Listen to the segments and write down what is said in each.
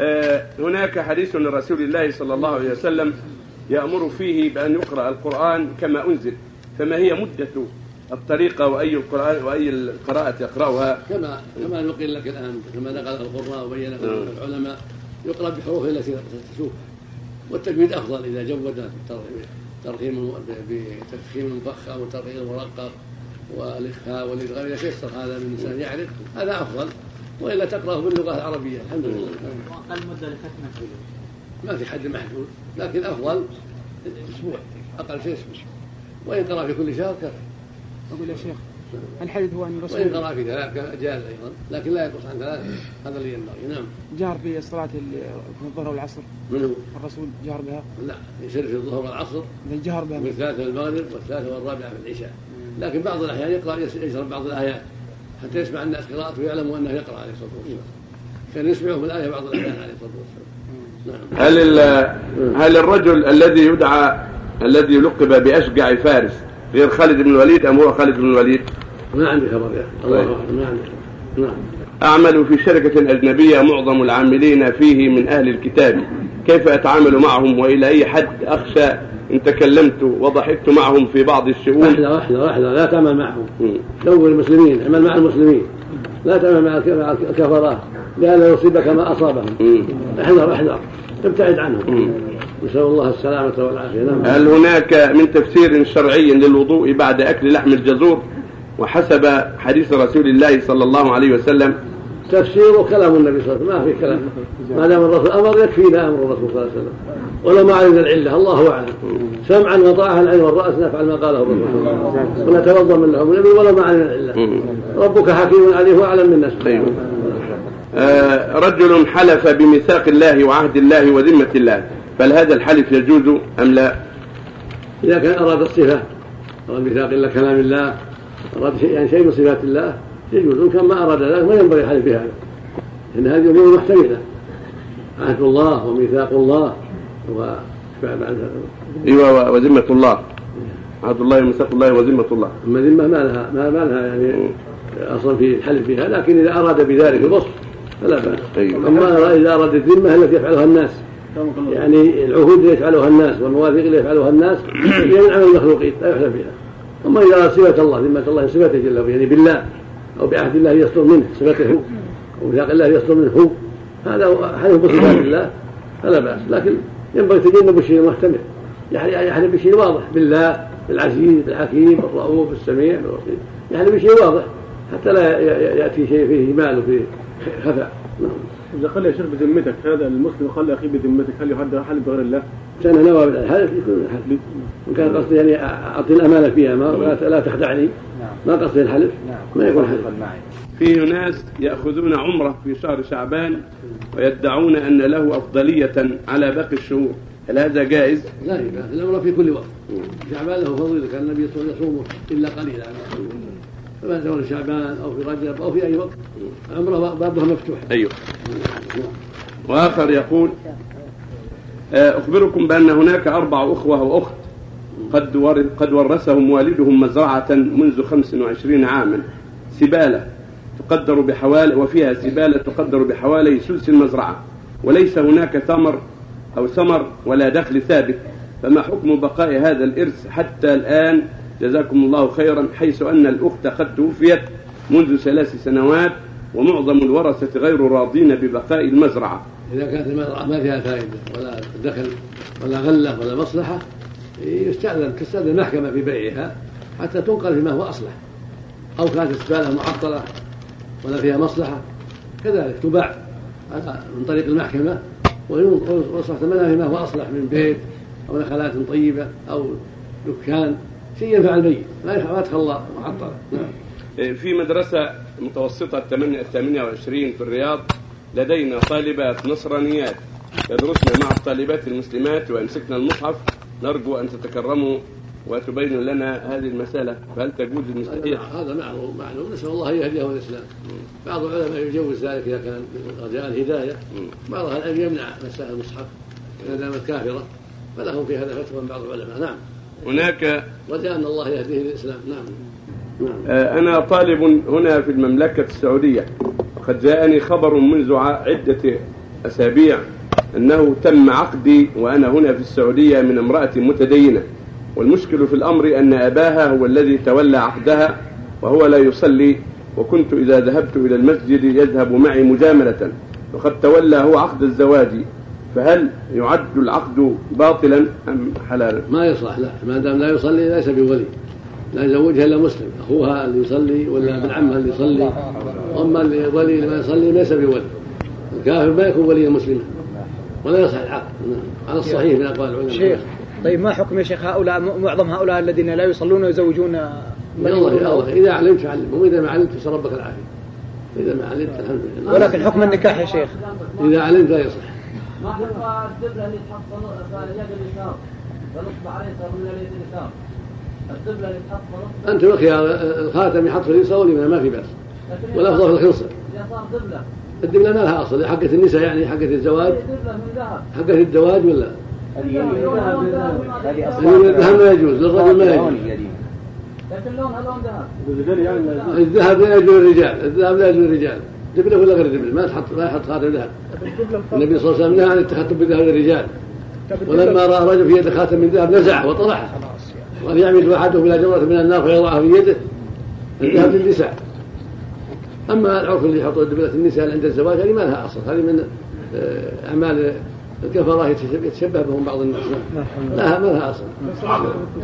آه، هناك حديث لرسول الله صلى الله عليه وسلم يأمر فيه بأن يقرأ القرآن كما أنزل فما هي مدة الطريقة وأي القرآن وأي القراءة يقرأها؟ كما كما نقل لك الآن كما نقل القراء وبين العلماء يقرأ بحروف التي تشوف والتجويد أفضل إذا جود ترخيم بتفخيم المفخم وترخيم المرقق والإخفاء والإدغام إذا هذا من الإنسان يعرف هذا أفضل. وإلا تقرأه باللغة العربية. الحمد لله. وأقل مدة لختمه ما في حد محدود لكن أفضل أسبوع أقل شيء أسبوع. وإن قرأ في كل شهر كفى. أقول يا شيخ الحديث هو أن الرسول وإن قرأ في ثلاث جاز أيضا لكن لا يقص عن ثلاث هذا اللي ينبغي. نعم. جهر في الصلاة في الظهر والعصر. من هو؟ الرسول جهر بها؟ لا يسر في الظهر والعصر جهر بها. والثالثة المغرب والثالثة والرابعة في العشاء. لكن بعض الأحيان يقرأ يشرب بعض الآيات. حتى يسمع الناس قراءته ويعلموا أنه يقرأ عليه الصلاة والسلام كان يسمعه بالايه بعض الأحيان عليه الصلاة والسلام نعم. هل هل الرجل الذي يدعى الذي لقب بأشجع فارس غير خالد بن الوليد أم هو خالد بن الوليد؟ ما عندي خبر يا الله طيب. ما عندي نعم أعمل في شركة أجنبية معظم العاملين فيه من أهل الكتاب كيف أتعامل معهم وإلى أي حد أخشى إن تكلمت وضحكت معهم في بعض الشؤون. واحدة واحدة واحدة لا تعمل معهم. دور المسلمين اعمل مع المسلمين. لا تعمل مع الكفرة. لأن يصيبك ما أصابهم. احذر احذر. ابتعد عنهم. نسأل الله السلامة والعافية. نعم. هل هناك من تفسير شرعي للوضوء بعد أكل لحم الجزور؟ وحسب حديث رسول الله صلى الله عليه وسلم تفسير كلام النبي صلى الله عليه وسلم ما في كلام. ما دام الرسول أمر يكفينا أمر الرسول صلى الله عليه وسلم. ولا ما علمنا العلة الله أعلم. سمعا وطاعة العين والرأس نفعل ما قاله الرسول ونتوضأ من لحوم النبي ولا ما علمنا العلة. ربك حكيم عليه وأعلم من نفسه. طيب. آه رجل حلف بميثاق الله وعهد الله وذمة الله. فهل هذا الحلف يجوز أم لا؟ إذا كان أراد الصفة أراد ميثاق الله كلام الله أراد شيء يعني شيء من صفات الله يجوز. إن كان ما أراد ذلك ما ينبغي الحلف بهذا ان هذه أمور محتمله عهد الله وميثاق الله و أيوه وذمة الله. عهد الله وميثاق الله وذمة الله. أما ذمة ما لها ما, لها يعني أصلا في الحلف بها لكن إذا أراد بذلك الوصف فلا بأس. أيوة. أما إذا أراد الذمة التي يفعلها الناس. يعني العهود اللي يفعلها الناس والمواثيق اللي يفعلها الناس. هي من عمل المخلوقين لا يحلف بها. أما إذا صفة الله ذمة الله صفته جل وعلا يعني بالله. أو بعهد الله يصدر منه صفته أو ميثاق الله يصدر منه هو هذا حلف بصفات الله فلا بأس. لكن ينبغي تجنب الشيء المحتمل. يعني يحلف بشيء واضح بالله بالعزيز بالحكيم بالرؤوف بالسميع بالبصير يحلف بشيء واضح حتى لا يأتي شيء فيه جمال وفيه خفاء. نعم. إذا قال يا شيخ بذمتك هذا المسلم قال أخي بذمتك هل يحد حلف بغير الله؟ كان نوى بالحلف يكون الحلف وان كان قصدي يعني أعطي الأمانة فيها ما لا تخدعني. ما قصدي الحلف ما يكون حلف. فيه ناس يأخذون عمرة في شهر شعبان ويدعون أن له أفضلية على باقي الشهور. هل هذا جائز؟ لا لا العمرة في كل وقت. شعبان له فضيلة. كان النبي صلى الله عليه وسلم يصومه إلا قليلا. فما سواء شعبان أو في رجب أو في أي وقت. عمرة بابها مفتوح. أيوه. وآخر يقول آه، أخبركم بأن هناك أربع أخوة وأخت قد قد ورثهم والدهم مزرعة منذ 25 عاما. سبالة تقدر بحوالي وفيها سبالة تقدر بحوالي سدس المزرعة. وليس هناك ثمر أو ثمر ولا دخل ثابت. فما حكم بقاء هذا الإرث حتى الآن؟ جزاكم الله خيرا حيث أن الأخت قد توفيت منذ ثلاث سنوات ومعظم الورثة غير راضين ببقاء المزرعة. إذا كانت المزرعة ما فيها فائدة ولا دخل ولا غلة ولا مصلحة يستأذن تستأذن المحكمة في بيعها حتى تنقل فيما هو أصلح. أو كانت الزبالة معطلة ولا فيها مصلحة. كذلك تباع من طريق المحكمة ويصلح ثمنها فيما هو أصلح من بيت أو نخلات طيبة أو دكان. شيء ينفع الميت ما تخلى معطلة. نعم. إيه، في مدرسة متوسطة الثمانية وعشرين في الرياض لدينا طالبات نصرانيات يدرسن مع الطالبات المسلمات ويمسكن المصحف نرجو أن تتكرموا وتبين لنا هذه المسألة فهل تجوز المستحيل؟ هذا معلوم معلوم نسأل الله أن يهديه الإسلام بعض العلماء يجوز ذلك إذا كان رجاء الهداية. بعض العلماء يمنع مسائل المصحف إذا دامت كافرة فلهم في هذا فتوى من بعض العلماء. نعم. هناك رجاء أن الله يهديه للإسلام. نعم. نعم. أنا طالب هنا في المملكة السعودية وقد جاءني خبر منذ عدة أسابيع. أنه تم عقدي وأنا هنا في السعودية من امرأة متدينة. والمشكل في الأمر أن أباها هو الذي تولى عقدها وهو لا يصلي وكنت إذا ذهبت إلى المسجد يذهب معي مجاملة. وقد تولى هو عقد الزواج فهل يعد العقد باطلا أم حلالا؟ ما يصلح لا. ما دام لا يصلي ليس بولي. لا يزوجها إلا مسلم. أخوها اللي يصلي ولا ابن عمها اللي يصلي. واما اللي ولي اللي ما يصلي ليس بولي. الكافر ما يكون وليا مسلما. ولا يصح العقد. على الصحيح من اقوال العلماء. شيخ طيب ما حكم يا شيخ هؤلاء معظم هؤلاء الذين لا يصلون ويزوجون؟ من يا الله يا الله. إذا علمت علم واذا ما علمت فسال ربك العافية. إذا ما علمت الحمد لله. ولكن حكم النكاح يا شيخ. إذا علمت لا يصح. ما تبقى الدبله اللي تحط يد اليسار فنصب عليه صار من اليد اليسار؟ الدبله اللي تحط أنت الخيار الخاتم يحط في اليسار واليمين ما في بأس. والأفضل في الخنصر. اذا صار دبله الدبله ما لها أصل. حقة النساء يعني حقة الزواج. حقة الزواج ولا؟ هذه الذهب ما يجوز للرجل ما يجوز. لكن لونها لون ذهب الرجال الذهب لا يجوز للرجال الذهب لا يجوز للرجال. دبله ولا غير دبله ما تحط لا يحط خاتم ذهب. النبي صلى الله عليه وسلم نهى عن التخطب بذهب للرجال. ولما رأى رجل في يده خاتم من ذهب نزعه وطرحه. قال يعمد أحدهم إلى جمرة من النار فيضعها في يده. الذهب للنساء. أما العرف اللي يحط دبله النساء عند الزواج هذه ما لها أصل هذه من آه، أعمال الكفره يتشبه بهم بعض الناس. لا ما لها أصل.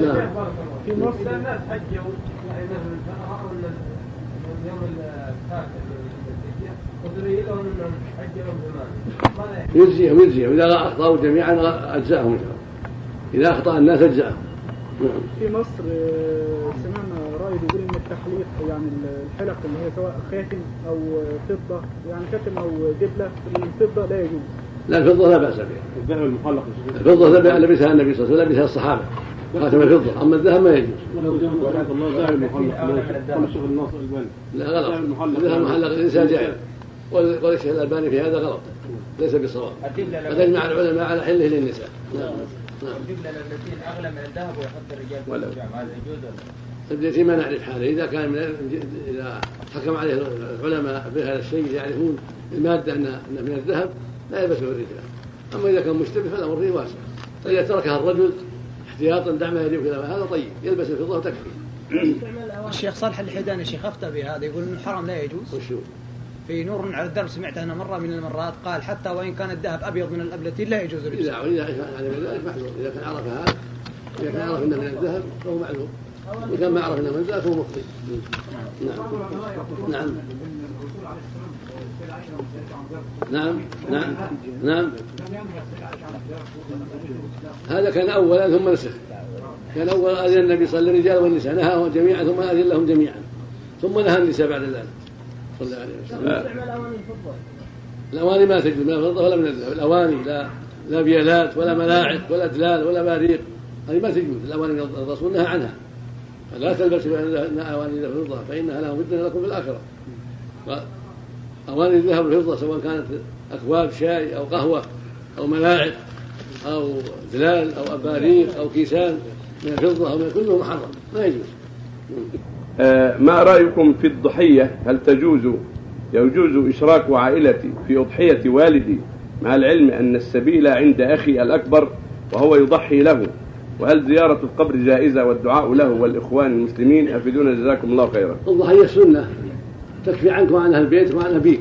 نعم. في مصر الناس حجوا يعني يجزيهم يجزيهم. إذا أخطأوا جميعا اجزاهم إن شاء الله. إذا أخطأ الناس اجزاهم نعم. في مصر آه، سمعنا رأي بيقول إن التحليق يعني الحلق اللي هي سواء خاتم أو فضة يعني خاتم أو دبلة الفضة لا يجوز. لا الفضة لا بأس بها. الذهب المحلق الفضة لبسها النبي صلى الله عليه وسلم لبسها الصحابة. خاتم الفضة. أما الذهب ما يجوز. الله الذهب الناصر الباني لا غلط. الذهب المحلق الإنسان جاهل. الشيخ الألباني في هذا غلط. ليس بصواب قد اجمع العلماء على حله للنساء. نعم الدبله التي أغلى من الذهب ويحط الرجال. الحجام هذا يجوز ولا لا؟ التي ما نعرف حاله. إذا كان من إذا حكم عليه العلماء بهذا الشيء يعرفون المادة انها أنها من الذهب لا يلبسه الرجال. أما إذا كان مشتبه فالأمر فيه واسع. فإذا تركها الرجل احتياطا دع ما يجب كذا هذا طيب يلبس الفضة وتكفي. الشيخ صالح الحيداني الشيخ أفتى بهذا يقول إنه حرام لا يجوز. وشو في نور على الدرب سمعته أنا مرة من المرات قال حتى وإن كان الذهب أبيض من الأبلتين لا يجوز إذا لبسه. اذا علم ذلك محذور اذا كان عرف هذا إذا كان عرف إنه من الذهب فهو معذور كان ما عرف انه من فهو مخطئ. نعم. نعم. نعم. نعم. نعم. هذا كان اولا ثم نسخ. كان اولا أذن النبي صلى الله عليه الرجال والنساء. نهاهم جميعا ثم أذن لهم جميعا. ثم نهى النساء بعد ذلك. صلى الله عليه وسلم. الأواني ما تجوز من الفضه ولا من الذهب. الأواني لا لا بيالات ولا ملاعق ولا دلال ولا باريق. هذه ما تجوز الأواني من الرسول نهى عنها. فلا تلبسوا أواني الفضة فانها لهم فتنه لكم في الآخرة. أواني الذهب والفضه سواء كانت أكواب شاي أو قهوة أو ملاعق أو دلال أو أباريق أو كيسان من الفضة أو من كله محرم ما يجوز. آه، ما رأيكم في الضحية؟ هل تجوز يجوز إشراك عائلتي في أضحية والدي؟ مع العلم أن السبيل عند أخي الأكبر وهو يضحي له. وهل زيارة القبر جائزة والدعاء له والإخوان المسلمين أفيدونا جزاكم الله خيرا؟ الضحيه سنة. تكفي عنك وعن أهل بيتك وعن أبيك.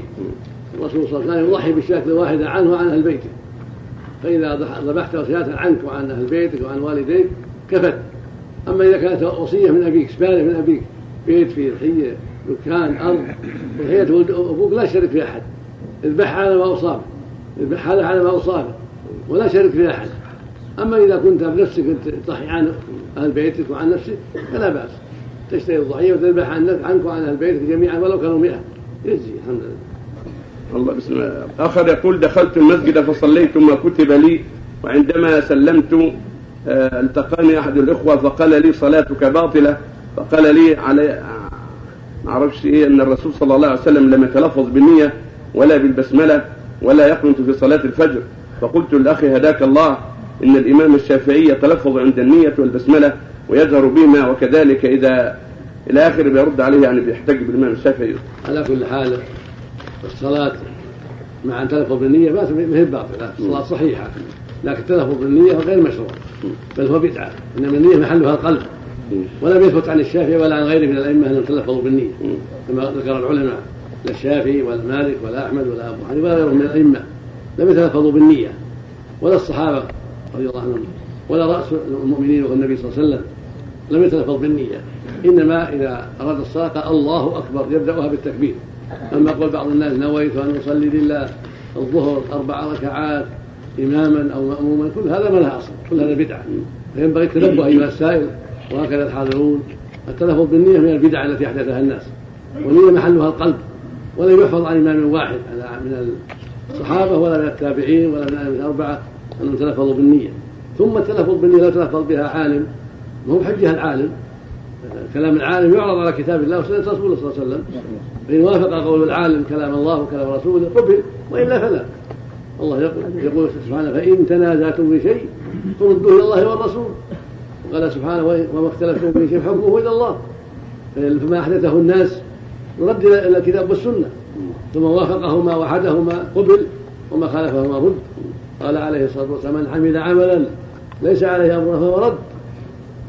الرسول صلى الله عليه وسلم يضحي بالشاة الواحدة عنه وعن أهل بيته. فإذا ذبحت شاة عنك وعن أهل بيتك وعن والديك كفت. أما إذا كانت وصية من أبيك سبالة من أبيك بيت فيه ضحية دكان أرض ضحية أبوك لا شرك في أحد. اذبحها على ما أصابه اذبح هذا على ما أصابه ولا شرك في أحد. أما إذا كنت بنفسك تضحي عن أهل بيتك وعن نفسك فلا بأس. تشتري الضحية وتذبح عن عنك وعن أهل بيتك جميعا ولو كانوا مئة. يجزي الحمد لله. الله بسم الله. آخر يقول دخلت المسجد فصليت ما كتب لي وعندما سلمت آه، التقاني أحد الإخوة فقال لي صلاتك باطلة. فقال لي علي ما أعرفش إيه أن الرسول صلى الله عليه وسلم لم يتلفظ بالنية ولا بالبسملة ولا يقنت في صلاة الفجر. فقلت للأخ هداك الله؟ إن الإمام الشافعي يتلفظ عند النية والبسملة ويجهر بهما وكذلك إذا إلى آخر بيرد عليه يعني بيحتج بالإمام الشافعي. على كل حال الصلاة مع أن تلفظ بالنية ما ما هي باطلة الصلاة صحيحة لكن التلفظ بالنية غير مشروع بل هو بدعة إنما النية محلها القلب. ولم يثبت عن الشافعي ولا عن غيره من الأئمة أنهم تلفظوا بالنية كما ذكر العلماء لا الشافعي ولا مالك ولا أحمد ولا أبو حنيفة ولا غيرهم من الأئمة لم يتلفظوا بالنية ولا الصحابة رضي الله عنهم ولا رأس المؤمنين والنبي صلى الله عليه وسلم. لم يتلفظ بالنية. إنما إذا أراد الصلاة قال الله أكبر يبدأها بالتكبير. أما قول بعض الناس نويت أن اصلي لله الظهر أربع ركعات إماما أو مأموما كل هذا ما له أصل كل هذا بدعة. فينبغي التنبه أيها السائل وهكذا الحاضرون. التلفظ بالنية من البدع التي أحدثها الناس. والنية محلها القلب. ولم يحفظ عن إمام واحد من الصحابة ولا من التابعين ولا من الأربعة. انهم تلفظوا بالنية. ثم التلفظ بالنية لا تلفظ بها عالم. ما هو حجها العالم. كلام العالم يعرض على كتاب الله وسنة رسوله صلى الله عليه وسلم. فإن وافق قول العالم كلام الله وكلام رسوله قبل وإلا فلا. الله يقول يقول سبحانه فإن تنازعتم في شيء فردوه إلى الله والرسول. وقال سبحانه وما اختلفتم في شيء حكمه إلى الله. فما أحدثه الناس يرد إلى الكتاب والسنة. ثم وافقهما وحدهما قبل وما خالفهما رد. قال عليه الصلاة والسلام من عمل عملا ليس عليه امرنا فهو رد.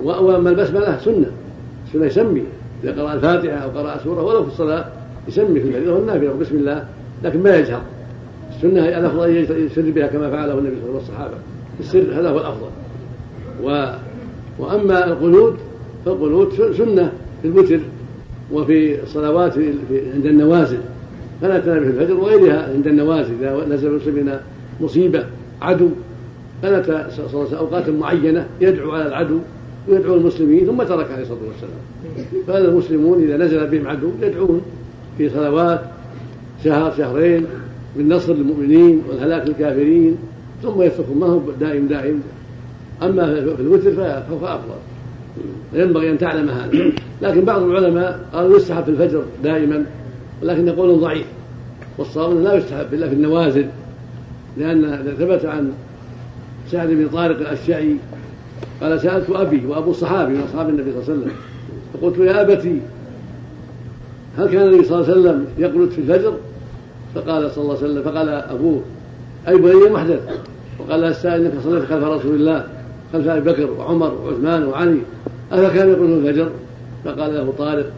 واما البسملة سنة. سنه يسمي. إذا قرأ الفاتحة أو قرأ سورة ولو في الصلاة يسمي في الفريضه والنافله بسم الله لكن ما يجهر. السنة هي الأفضل أن يسر بها كما فعله النبي صلى الله عليه وسلم والصحابة. السر هذا هو الأفضل. و وأما القنوت فالقنوت سنة في الوتر وفي الصلوات عند النوازل. فلا تنام في الفجر وغيرها عند النوازل إذا نزل المسلمين مصيبة. عدو. فلا أوقات معينة يدعو على العدو ويدعو المسلمين ثم ترك عليه الصلاة والسلام. فهذا المسلمون إذا نزل بهم عدو يدعون في صلوات شهر شهرين بالنصر للمؤمنين والهلاك للكافرين ثم يتركون ما هو دائم دائم. أما في الوتر فهو أفضل. ينبغي أن تعلم هذا. لكن بعض العلماء قالوا يستحب في الفجر دائما ولكن يقول ضعيف. والصواب لا يستحب إلا في النوازل. لأن ثبت عن سعد بن طارق الاشعري قال سألت أبي وأبو الصحابي من أصحاب النبي صلى الله عليه وسلم فقلت يا أبتي هل كان النبي صلى الله عليه وسلم يقنت في الفجر؟ فقال صلى الله عليه وسلم فقال أبوه أي بني محدث؟ وقال السائل إنك صليت خلف رسول الله خلف أبي بكر وعمر وعثمان وعلي افكان يقول في الفجر؟ فقال له طارق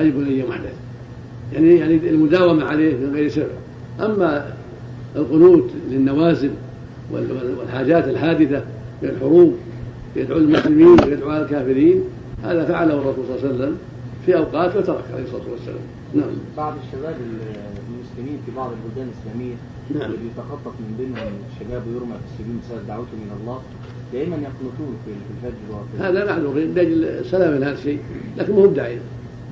أي بني محدث؟ يعني يعني المداومة عليه من غير سبب. أما القنوت للنوازل والحاجات الحادثة من الحروب يدعو المسلمين ويدعو على الكافرين. هذا فعله الرسول صلى الله عليه وسلم في أوقات وترك عليه الصلاة والسلام. نعم. بعض الشباب المسلمين في بعض البلدان الإسلامية نعم. اللي بيتخطف من بينهم الشباب ويرمى في السجون بسبب دعوتهم إلى الله دائما يقنطون في الفجر وفي هذا معلوم لأجل السلامة من هذا الشيء لكن ما هو بداعي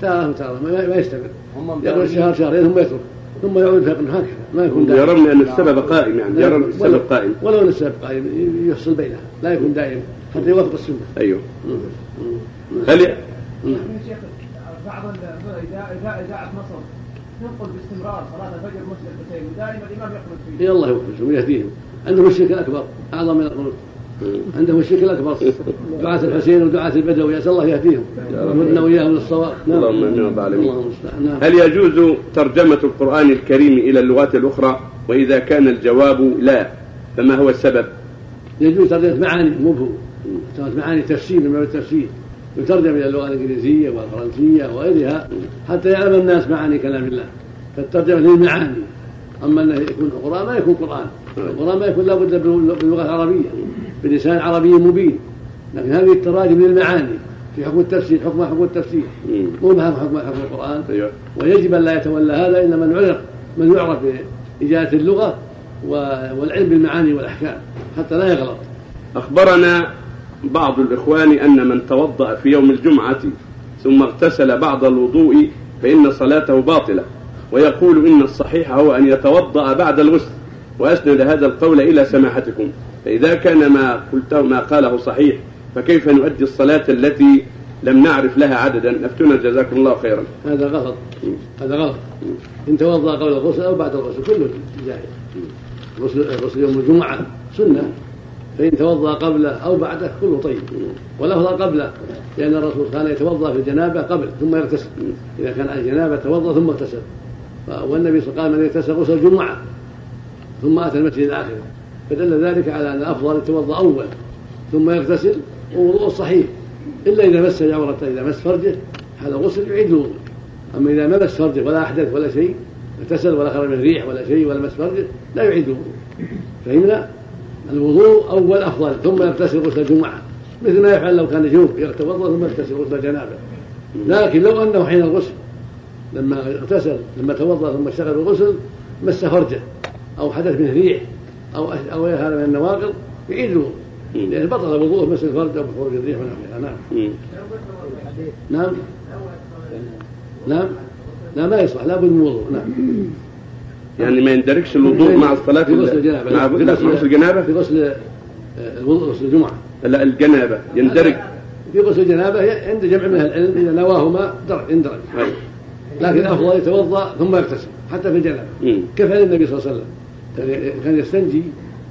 تارة وتارة ما ما يستمر. هم يقول شهر شهرين ثم يترك. ثم يعود فيقنط هكذا ما يكون دائم يرون أن السبب قائم يعني يرون السبب قائم. ولو أن السبب قائم يفصل بينها لا يكون دائم حتى يوافق السنة. أيوه. مم. مم. هل يا شيخ بعض اذاعه اذاعه مصر تنقل باستمرار صلاة الفجر مسجد ودائما الإمام يقنط فيه. يا الله يوفقهم ويهديهم عندهم الشرك الأكبر أعظم من القنوت عندهم الشرك الأكبر. دعاة الحسين ودعاة البدوي أسأل الله يهديهم. ويهدنا واياهم للصواب نعم. اللهم امين رب العالمين هل يجوز ترجمة القرآن الكريم إلى اللغات الأخرى؟ وإذا كان الجواب لا فما هو السبب؟ يجوز ترجمة معاني مو ترجمة معاني تفسير من باب التفسير. يترجم إلى اللغة الإنجليزية والفرنسية وغيرها حتى يعلم الناس معاني كلام الله. فالترجمة للمعاني. أما أنه يكون قرآن ما يكون قرآن. القرآن ما يكون لابد باللغة العربية بلسان عربي مبين. لكن هذه التراجم للمعاني في حكم التفسير حكم حكم التفسير. مو بها حكم حكم القرآن. أيوه. ويجب أن لا يتولى هذا إلا من يعرف من يعرف باجاده اللغة والعلم بالمعاني والأحكام حتى لا يغلط. أخبرنا بعض الإخوان أن من توضأ في يوم الجمعة ثم اغتسل بعد الوضوء فإن صلاته باطلة ويقول إن الصحيح هو أن يتوضأ بعد الغسل. وأسند هذا القول إلى سماحتكم. فإذا كان ما قلته ما قاله صحيح فكيف نؤدي الصلاة التي لم نعرف لها عددا؟ أفتنا جزاكم الله خيرا. هذا غلط. هذا غلط. إن توضأ قبل الغسل أو بعد الغسل كله جائز. غسل غسل يوم الجمعة سنة. فإن توضأ قبله أو بعده كله طيب. ولفظ قبله لأن الرسول كان يتوضأ في الجنابة قبل ثم يغتسل. إذا كان على الجنابة توضأ ثم اغتسل. والنبي صلى الله عليه وسلم قال من اغتسل غسل الجمعة ثم أتى المسجد الآخر. فدل ذلك على أن الأفضل يتوضأ أول ثم يغتسل ووضوء صحيح. إلا إذا مس عورته إذا مس فرجه هذا الغسل يعيد الوضوء أما إذا ما مس فرجه ولا أحدث ولا شيء اغتسل ولا خرج من ريح ولا شيء ولا مس فرجه لا يعيد الوضوء فهمنا؟ الوضوء أول أفضل ثم يغتسل غسل الجمعة مثل ما يفعل لو كان جنوب يتوضأ ثم يغتسل غسل الجنابة. لكن لو أنه حين الغسل لما اغتسل لما توضأ ثم اشتغل الغسل مس فرجه أو حدث منه ريح أو أو هذا من النواقض يعيد الوضوء لأن بطل وضوءه مس الفرج أو خروج الريح ونحوها نعم. نعم. نعم. لا ما يصلح. لابد من وضوء نعم. يعني ما يندركش الوضوء مع الصلاة في غسل الجنابة. مع غسل الجنابة؟ في غسل آه، الوضوء غسل الجمعة. لا الجنابة. يندرج. في غسل الجنابة عند جمع من العلم إذا نواهما درج يندرج. أيوة. لكن الافضل يتوضأ ثم يغتسل حتى في. كيف فعل النبي صلى الله عليه وسلم؟ كان- يستنجي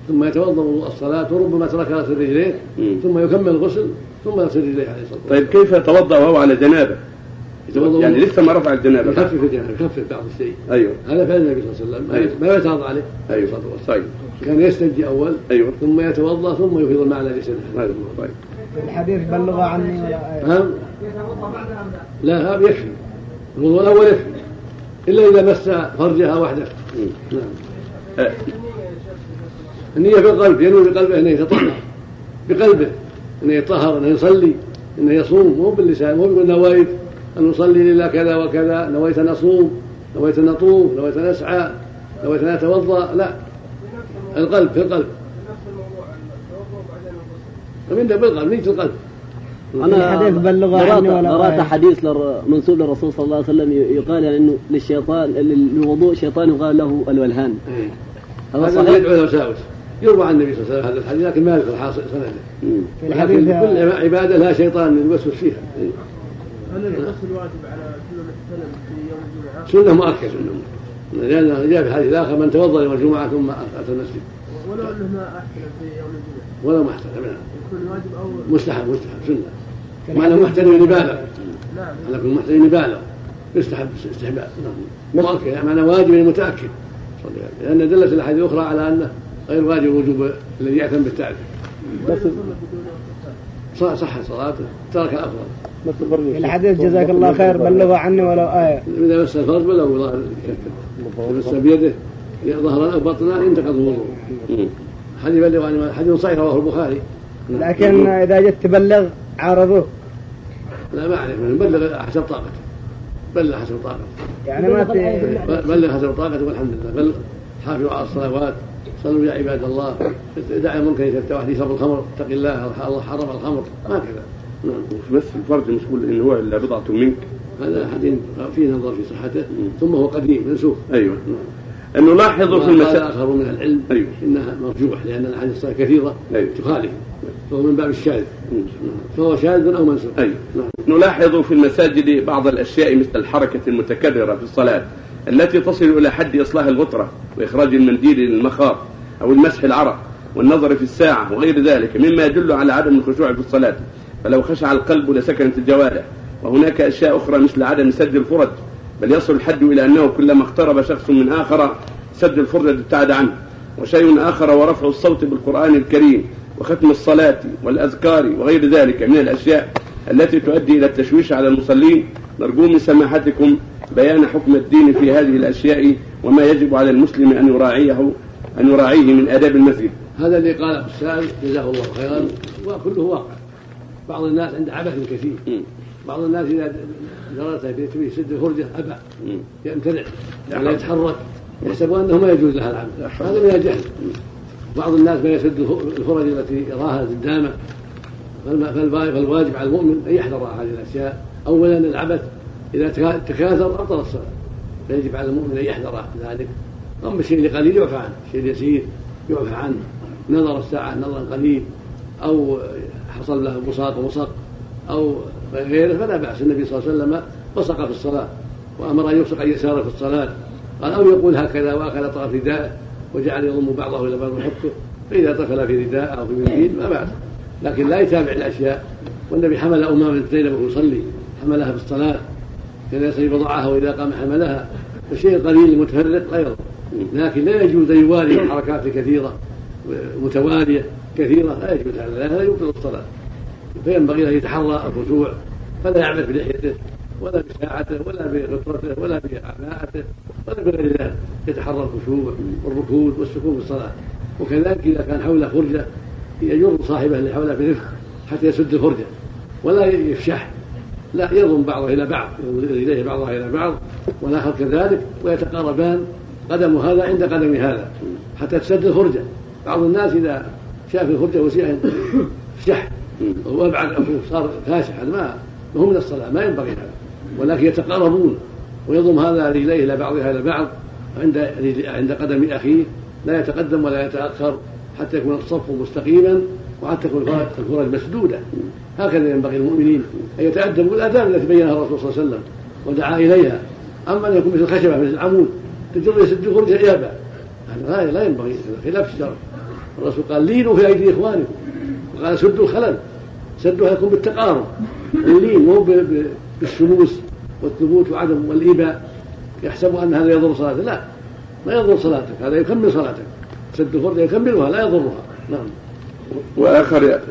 ثم يتوضأ وضوء الصلاة وربما ترك غسل رجليه. ثم يكمل الغسل ثم يغسل رجليه عليه الصلاة والسلام. طيب كيف يتوضأ وهو على جنابة؟ يتوضأ يعني لسه ما رفع الجنابة. يخفف الجنابة يخفف بعض الشيء. أيوه. هذا فعل النبي صلى الله عليه وسلم. أيوة. ما يتعرض عليه أيوه. الصلاة والسلام. طيب. كان يستنجي أول أيوه. ثم يتوضأ ثم يفيض الماء على جسده أيوه طيب. الحديث بلغ عني نعم. لا هذا يكفي. الوضوء الأول يكفي. إلا إذا مس فرجها وحده. نعم. النية في القلب ينوي بقلبه انه يتطهر. بقلبه انه يتطهر انه يصلي انه يصوم مو باللسان مو بيقول نويت أن اصلي لله كذا وكذا نويت أن أصوم نويت أن اطوف نويت أن أسعى نويت أن أتوضأ لا. القلب في القلب من بالقلب نية القلب. الحديث بلغ قرأت عني ولا قرأت. حديث لر- منسوب للرسول صلى الله عليه وسلم يقال يعني إنه للشيطان للوضوء شيطان يقال له الولهان. هذا هذا صحيح؟ يدعو الوساوس يروى عن النبي صلى الله عليه وسلم هذا الحديث لكن ما يذكر حاصل سنده. لكن كل عبادة لها شيطان يوسوس فيها. هل الغسل واجب على كل محتلم في يوم الجمعة؟ سنة مؤكدة لأن جاء في الحديث الآخر من توضأ يوم الجمعة ثم أتى المسجد. ولو أنه ما احتلم في يوم الجمعة. ولا محترم نعم. يكون واجب أو مستحب مستحب سنة. معنى محترم يبالغ نعم. على كل محترم يبالغ يستحب استحباب. نعم. مؤكد يعني معنى واجب يعني الله. لأن دلت الأحاديث الأخرى على أنه غير واجب وجوب الذي يعتم بالتعريف صح صح صلاته. ترك الأفضل. الحديث جزاك الله خير. بلغ عني ولو آية. إذا مس الفرج ولو ظاهر كفه مس بيده. ظهرا أو بطنا ينتقض الوضوء. حديث بلغ عن حديث صحيح رواه البخاري. لكن إذا جيت تبلغ عارضوه. لا ما اعرف من بلغ حسب طاقته بلغ حسب طاقته يعني ما. بلغ حسب طاقته والحمد لله. بلغ حافظوا على الصلوات صلوا يا عباد الله. دع المنكر يتفتح واحد يشرب الخمر اتق الله الله حرم الخمر. ما كذا نعم. بس الفرج مش كل ان هو إلا بضعة منك. هذا حديث فيه نظر في صحته ثم هو قديم منسوخ. أيوه. نعم. نلاحظ في المسائل آخرون من العلم أيوه. إنها مرجوح لأن الأحاديث كثيرة أيوه. تخالف. فهو من باب الشاذ. فهو شاذ أو منسوخ. نعم نلاحظ في المساجد بعض الأشياء مثل الحركة المتكررة في الصلاة التي تصل إلى حد إصلاح الغترة وإخراج المنديل للمخاط أو المسح العرق والنظر في الساعة وغير ذلك مما يدل على عدم الخشوع في الصلاة. فلو خشع القلب لسكنت الجوارح. وهناك أشياء أخرى مثل عدم سد الفرج. بل يصل الحد إلى أنه كلما اقترب شخص من آخر سد الفرجة ابتعد عنه. وشيء آخر ورفع الصوت بالقرآن الكريم. وختم الصلاة والأذكار وغير ذلك من الأشياء التي تؤدي إلى التشويش على المصلين. نرجو من سماحتكم بيان حكم الدين في هذه الأشياء وما يجب على المسلم أن يراعيه أن يراعيه من آداب المسجد. هذا اللي قاله السائل جزاه الله خيرا وكله واقع. بعض الناس عنده عبث كثير. بعض الناس إذا جرت به يسد الفرجة أبى. يمتنع ولا يتحرك. يحسب أنه ما يجوز لها العمل. هذا من الجهل. بعض الناس ما يسد الفرج التي يراها قدامه فالواجب على المؤمن أن يحذر هذه الأشياء. اولا العبث إذا تكا- تكاثر أبطل الصلاة. فيجب على المؤمن أن يحذر ذلك. أما الشيء القليل يعفى عنه الشيء اليسير يعفى عنه. نظر الساعة نظرا قليل أو حصل له بساط ومسق أو غيره فلا بأس. النبي صلى الله عليه وسلم بصق في الصلاة وأمر أن يبصق يساره في الصلاة. قال أو يقول هكذا واخذ طرف رداءه. وجعل يضم بعضه إلى بعض ويحطه فإذا دخل في رداء أو في منديل ما باس لكن لا يتابع الأشياء. والنبي حمل امامه زينب وهو يصلي. حملها في الصلاة. كان يصلي بضعها وإذا قام حملها. فالشيء القليل المتفرق لا يضر لكن لا يجوز أن يوالي حركات كثيرة. متواليه كثيرة. لا يجوز هذا. هذا يبطل الصلاة. فينبغي له يتحرى الخشوع فلا يعمل بلحيته ولا بساعته ولا بغطرته ولا بعناءته ولا بغير ذلك. يتحرى الخشوع والركود والسكون في الصلاة. وكذلك إذا كان حوله فرجه يجر صاحبه اللي حوله برفق حتى يسد الفرجه ولا يفشح. لا يضم بعضه إلى بعض يضم إليه بعضها إلى بعض والآخر كذلك. ويتقاربان قدم هذا عند قدم هذا حتى تسد الفرجه بعض الناس إذا شاف الفرجه وسيعا فشح وابعد أو صار هذا ما هو من الصلاة ما ينبغي هذا. ولكن يتقاربون ويضم هذا رجليه إلى بعضها إلى بعض عند عند قدم أخيه لا يتقدم ولا يتأخر حتى يكون الصف مستقيما وحتى تكون الفرج مسدودة. هكذا ينبغي المؤمنين أن يتأدبوا بالاداب التي بينها الرسول صلى الله عليه وسلم ودعا إليها. أما أن يكون مثل خشبه مثل العمود تجر يسد فرجه يابى هذا لا ينبغي خلاف الشرع. الرسول قال لينوا في أيدي إخوانكم. وقال سدوا الخلل. سدها يكون بالتقارب اللين مو بالشموس. والثبوت وعدم والإيباء يحسب أن هذا يضر صلاته. لا ما يضر صلاتك هذا يكمل صلاتك. سد الفرجة يكملها لا يضرها. نعم. وآخر يا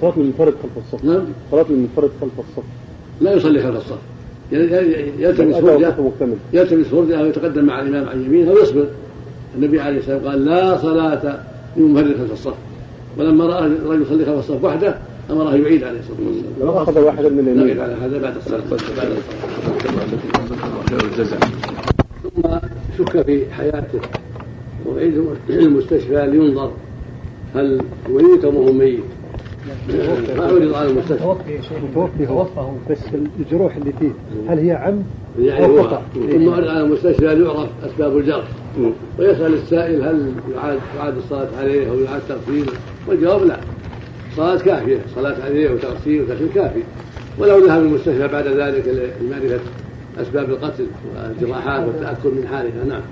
صلاة المنفرد خلف الصف. نعم. صلاة المنفرد خلف الصف. لا يصلي خلف الصف. يلتمس فرجة يلتمس فرجة أو يتقدم مع الإمام عن يمينه أو يصبر. النبي عليه الصلاة والسلام قال لا صلاة لمنفرد خلف الصف. ولما رأى الرجل يصلي خلف الصف وحده أمره يعيد عليه الصلاة والسلام. لو أخذ واحدا من يعيد اليمين على هذا بعد الصلاة بعد الصلاة ثم شك في حياته وعيد المستشفى لينظر هل ميت أم هو ميت. ما عرض على المستشفى. توفي يا شيخ. توفي هو. بس الجروح اللي فيه هل هي عمد يعني أو هو خطأ؟ ثم عرض على المستشفى ليعرف أسباب الجرح. ويسأل السائل هل يعاد يعاد الصلاة عليه أو يعاد تغسيله. والجواب لا. صلاة كافية صلاة عليه وتغسيل وتغسيل كافي. ولو ذهب المستشفى بعد ذلك لمعرفة أسباب القتل والجراحات والتأكد من حالها نعم.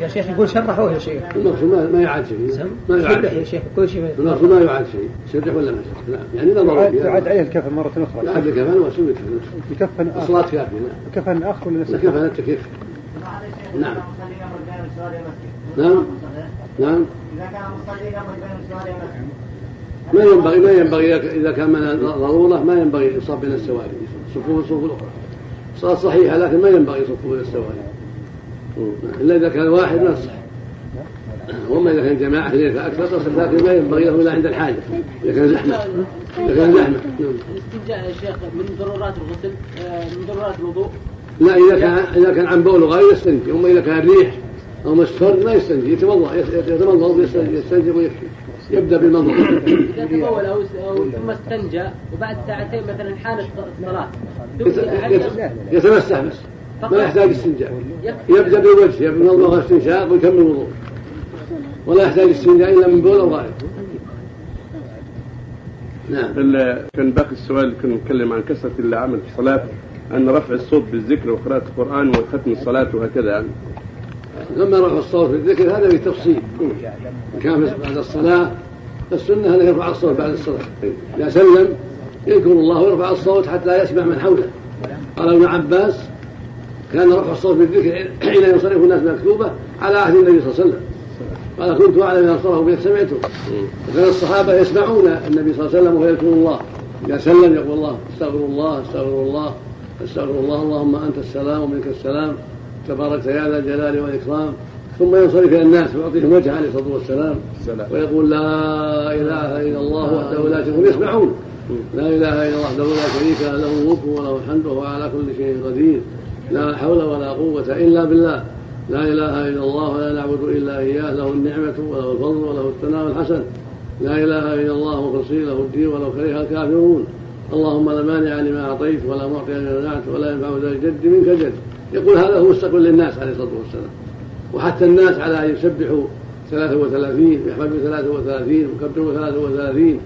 يا شيخ يقول شرحوه يا شيخ. المقصود ما, ما يعاد شيء. ما يعاد يا شيء. شيخ كل شيء المقصود ما يعاد شيء. شرح ولا ما شرح؟ نعم. يعني نظروا يعاد عليه الكفن مرة أخرى. يعاد الكفن وسوي كفن. بكفن آخر. الصلاة كافية نعم. كفن آخر ولا نفس الكفن التكيف نعم. نعم. نعم. إذا كان مصلي قبل بين السؤال والمسجد. ما ينبغي ما ينبغي إذا كان من ضرورة ما ينبغي الإصابة بين السواري. صفوف الصفوف الأخرى صلاة صحيحة لكن ما ينبغي صفوف بين السواري. إلا إذا كان واحد ما يصح وأما إذا كان جماعة اثنين فأكثر تصح لكن ما ينبغي له إلا عند الحاجة. إذا كان زحمة. إذا كان نعم. الاستنجاء يا شيخ من ضرورات الغسل آه، من ضرورات الوضوء. لا إذا كان إذا كان عن بول وغير يستنجي أما إذا كان ريح أو مسفر ما يستنجي يتوضأ يتمضض ويستنجي يستنجي ويكفي يبدأ بالمضض إذا تبول أو أو ثم استنجى وبعد ساعتين مثلا حانت هل يت- يتمسح. بس ما يحتاج استنجاء. يبدأ بالوجه يبدأ بالمضمضه والاستنشاق ويكمل الوضوء. ولا يحتاج استنجاء إلا من بول أو غائط نعم. كان باقي السؤال اللي كنا نتكلم عن كثرة اللي عمل في الصلاة أن رفع الصوت بالذكر وقراءة القرآن وختم الصلاة وهكذا. يعني لما رفع الصوت في الذكر هذا بالتفصيل كان بعد الصلاة السنة أن يرفع الصوت بعد الصلاة. إذا سلم يذكر الله ويرفع الصوت حتى يسمع من حوله. قال ابن عباس كان رفع الصوت بالذكر حين ينصرف الناس مكتوبة على عهد النبي صلى الله عليه وسلم. قال كنت أعلم أن صرفوا بك سمعته. وكان الصحابة يسمعون النبي صلى الله عليه وسلم وهو يذكر الله. إذا سلم يقول الله استغفر الله استغفر الله استغفر الله اللهم أنت السلام ومنك السلام. تبارك يا ذا الجلال والإكرام. ثم ينصرف إلى الناس ويعطيهم وجهه عليه الصلاة والسلام. ويقول لا إله إلا الله وحده لا شريك له. يسمعون. لا إله إلا الله وحده لا شريك له. له الملك وله الحمد وهو على كل شيء قدير. لا حول ولا قوة إلا بالله. لا إله إلا الله ولا نعبد إلا إياه. له النعمة وله الفضل وله الثناء الحسن. لا إله إلا الله مخلصين له الدين ولو كره الكافرون. اللهم لا مانع لما أعطيت ولا معطي لما منعت ولا ينفع ذا الجد منك جد يقول هذا هو مستقبل للناس عليه الصلاة والسلام. وحتى الناس على أن يسبحوا 33 ويحمدوا 33 ويكبروا 33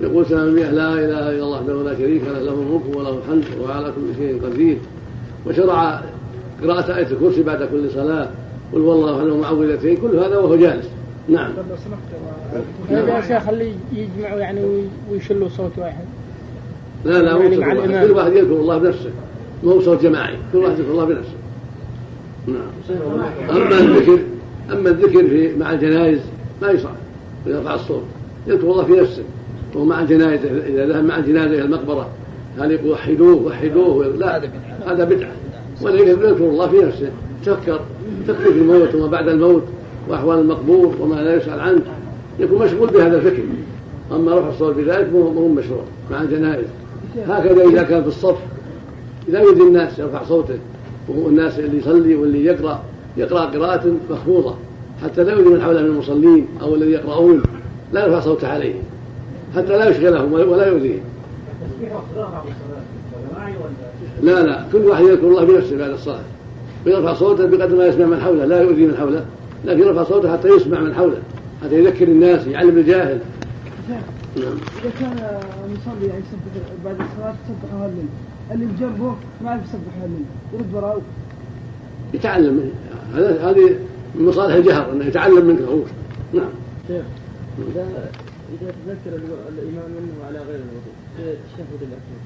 يقول سلام لا إله إلا الله وحده لا شريك له له الملك وله الحمد وهو على كل شيء قدير. وشرع قراءة آية الكرسي بعد كل صلاة. قل والله أحد معوذتين كل هذا وهو جالس. نعم. هذا يا شيخ اللي يجمعوا يعني وي- ويشلوا صوت واحد. لا لا يعني مع. الإمام. كل واحد يذكر الله بنفسه. ما هو صوت جماعي. كل واحد يذكر الله بنفسه. نعم. أما الذكر أما الذكر في مع الجنائز ما يصح. ويرفع الصوت. يذكر الله في نفسه. وهو مع الجنائز إذا ذهب مع الجنازه إلى المقبرة. هل يقول وحدوه وحدوه؟ لا. هذا بدعة. ولكن يذكر الله في نفسه. تفكر تفكر في الموت وما بعد الموت وأحوال المقبور وما لا يسأل عنه. يكون مشغول بهذا الفكر. أما رفع الصوت بذلك مو مشروع مع الجنائز. هكذا إذا كان في الصف لا يؤذي الناس يرفع صوته وهو الناس اللي يصلي واللي يقرأ يقرأ قراءة مخفوضة حتى لا يؤذي من حوله من المصلين أو الذي يقرؤون لا يرفع صوته عليهم حتى لا يشغلهم ولا يؤذيهم لا لا كل واحد يذكر الله بنفسه بعد الصلاة. ويرفع صوته بقدر ما يسمع من حوله لا يؤذي من حوله لكن يرفع صوته حتى يسمع من حوله حتى يذكر الناس يعلم الجاهل. نعم إذا كان المصلي يعني بعد الصلاة يسبح هالليل اللي بجنبه ما يعرف يسبح هالليل يرد وراءه. يتعلم. هذا هذه من مصالح الجهر إنه يتعلم منك هو نعم. شيخ اذا إذا تذكر الإمام منه على غير الوضوء في التشهد الأخير.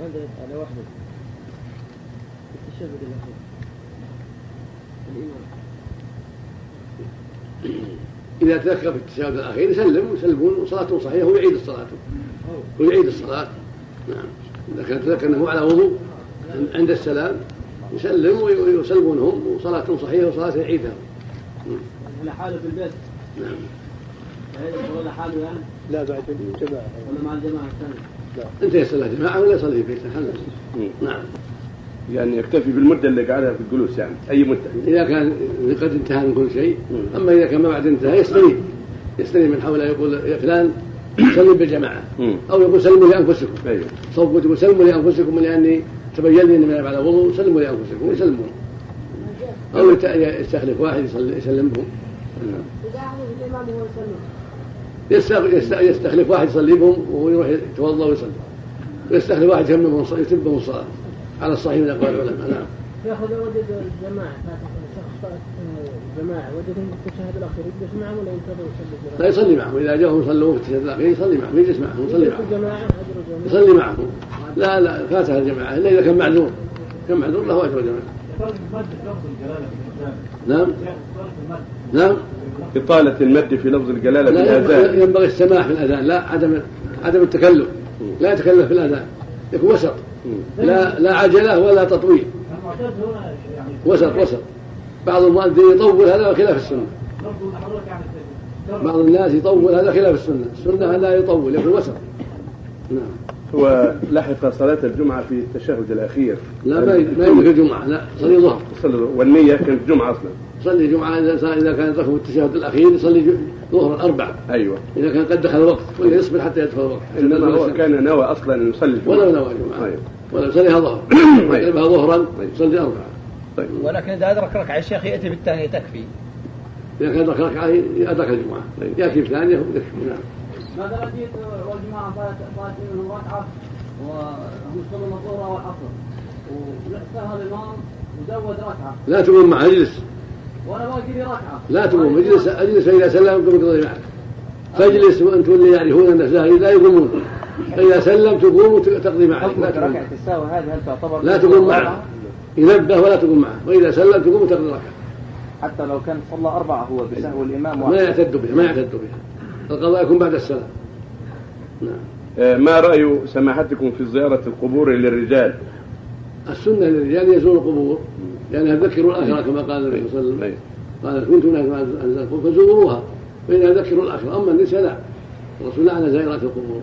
ماذا يفعل وحده في التشهد الأخير. الإمام. إذا تذكر في التشهد الأخير يسلم ويسلمون وصلاته صحيحة ويعيد الصلاة. ويعيد الصلاة. نعم. إذا كان تذكر أنه على وضوء عند السلام يسلم ويسلمون هم وصلاة صحيحة وصلاة يعيدها على حاله في البيت؟ نعم. ولا حاله يعني؟ لا بعد الجماعة. ولا مع الجماعة الثانية؟ أنت يصلي جماعة ولا يصلي في بيته الحمد نعم. يعني يكتفي بالمدة اللي قعدها في الجلوس يعني أي مدة؟ إذا كان قد انتهى من كل شيء أما إذا كان ما بعد انتهى يستنيب يستنيب من حوله يقول يا فلان سلم بالجماعة. أو يقول سلموا لأنفسكم. أيوه. صوت يقول سلموا لأنفسكم لأني تبين لي أني على وضوء سلموا لأنفسكم. يسلمون. أو يستخلف واحد يسلمهم. يستخلف واحد يصلي بهم وهو يروح يتوضأ ويصلي. ويستخلف واحد يتمهم يتمهم الصلاة. على الصحيح من أقوال العلماء. نعم. ياخذ وجد الجماعة شخص جماعة وجدهم في التشهد الأخير. يجلس معهم ولا ينتظر يصلي؟ لا يصلي معهم. إذا جاءهم صلوا في التشهد الأخير يصلي معهم. يجلس معهم يصلي معهم. الجماعة الجماعة. يصلي معهم. لا لا فاتها الجماعة. إلا إذا كان معذور. كان معذور له أجر الجماعة. نعم. نعم. إطالة المد في لفظ الجلالة في لا الآذان ينبغي السماح في الآذان. لا عدم عدم التكلف لا يتكلف في الآذان. يكون وسط. لا لا عجلة ولا تطويل. وسط وسط. بعض المؤذنين يطول هذا خلاف السنة. بعض الناس يطول هذا خلاف السنة. السنة لا يطول يكون وسط. نعم. هو لحق صلاة الجمعة في التشهد الأخير. لا ما يدرك الجمعة لا صلي ظهر والنية كانت جمعة أصلا. يصلي جمعة إذا إذا كان يدركه التشهد الأخير يصلي ظهرا أربعة أيوه. إذا كان قد دخل الوقت ولا يصبر حتى يدخل الوقت. إنما هو كان نوى أصلا أن يصلي الجمعة. ولا نوى جمعة أيوه ولا يصليها ظهر يقلبها ظهرا يصلي أربعة. طيب. ولكن إذا أدرك ركعة الشيخ يأتي بالثانية تكفي. إذا أدرك ركعة أدرك الجمعة. يأتي بثانية يكفي. نعم. مثلا جيت والجماعة فات منهم ركعة وهم يصلون الظهر والعصر؟ ونساها الإمام وزود ركعة. لا تقوم معه اجلس وأنا باقي لي ركعة. لا تقوم اجلس أجلس فإذا سلم قم تقضي معك. فاجلس وأنتم اللي يعرفون أن لا لا يقومون. فإذا سلم تقوم وتقضي معك. لا تقوم. ركعة السهو هذه هل تعتبر لا تقوم معه ينبه ولا تقوم معه وإذا سلم تقوم وتقضي ركعة حتى لو كان صلى أربعة هو بسهو الإمام ما واحد. يعتد بها ما يعتد بها. القضاء يكون بعد السلام. نعم. آه، ما رأي سماحتكم في زيارة القبور للرجال؟ السنة للرجال يزور القبور لأنها تذكر الآخرة كما قال النبي صلى الله عليه وسلم. قال كنتم ناس فزوروها. فإنها تذكر الآخرة أما النساء لا. الرسول لعن زائرات القبور.